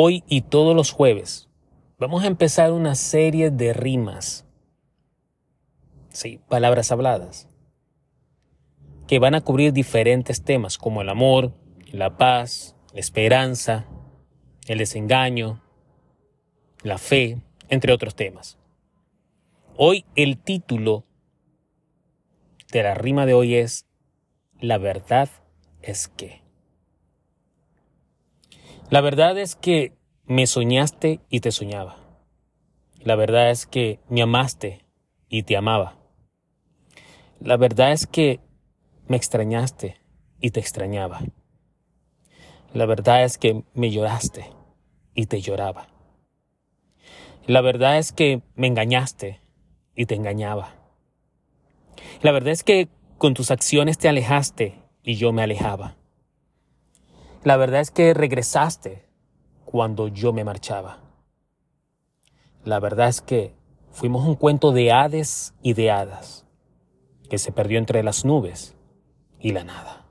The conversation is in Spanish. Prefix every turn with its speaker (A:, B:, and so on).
A: hoy y todos los jueves vamos a empezar una serie de rimas. Sí, palabras habladas. Que van a cubrir diferentes temas como el amor, la paz, la esperanza, el desengaño, la fe, entre otros temas. Hoy el título de la rima de hoy es La verdad es que. La verdad es que me soñaste y te soñaba. La verdad es que me amaste y te amaba. La verdad es que me extrañaste y te extrañaba. La verdad es que me lloraste y te lloraba. La verdad es que me engañaste y te engañaba. La verdad es que con tus acciones te alejaste y yo me alejaba. La verdad es que regresaste cuando yo me marchaba. La verdad es que fuimos un cuento de hades y de hadas que se perdió entre las nubes y la nada.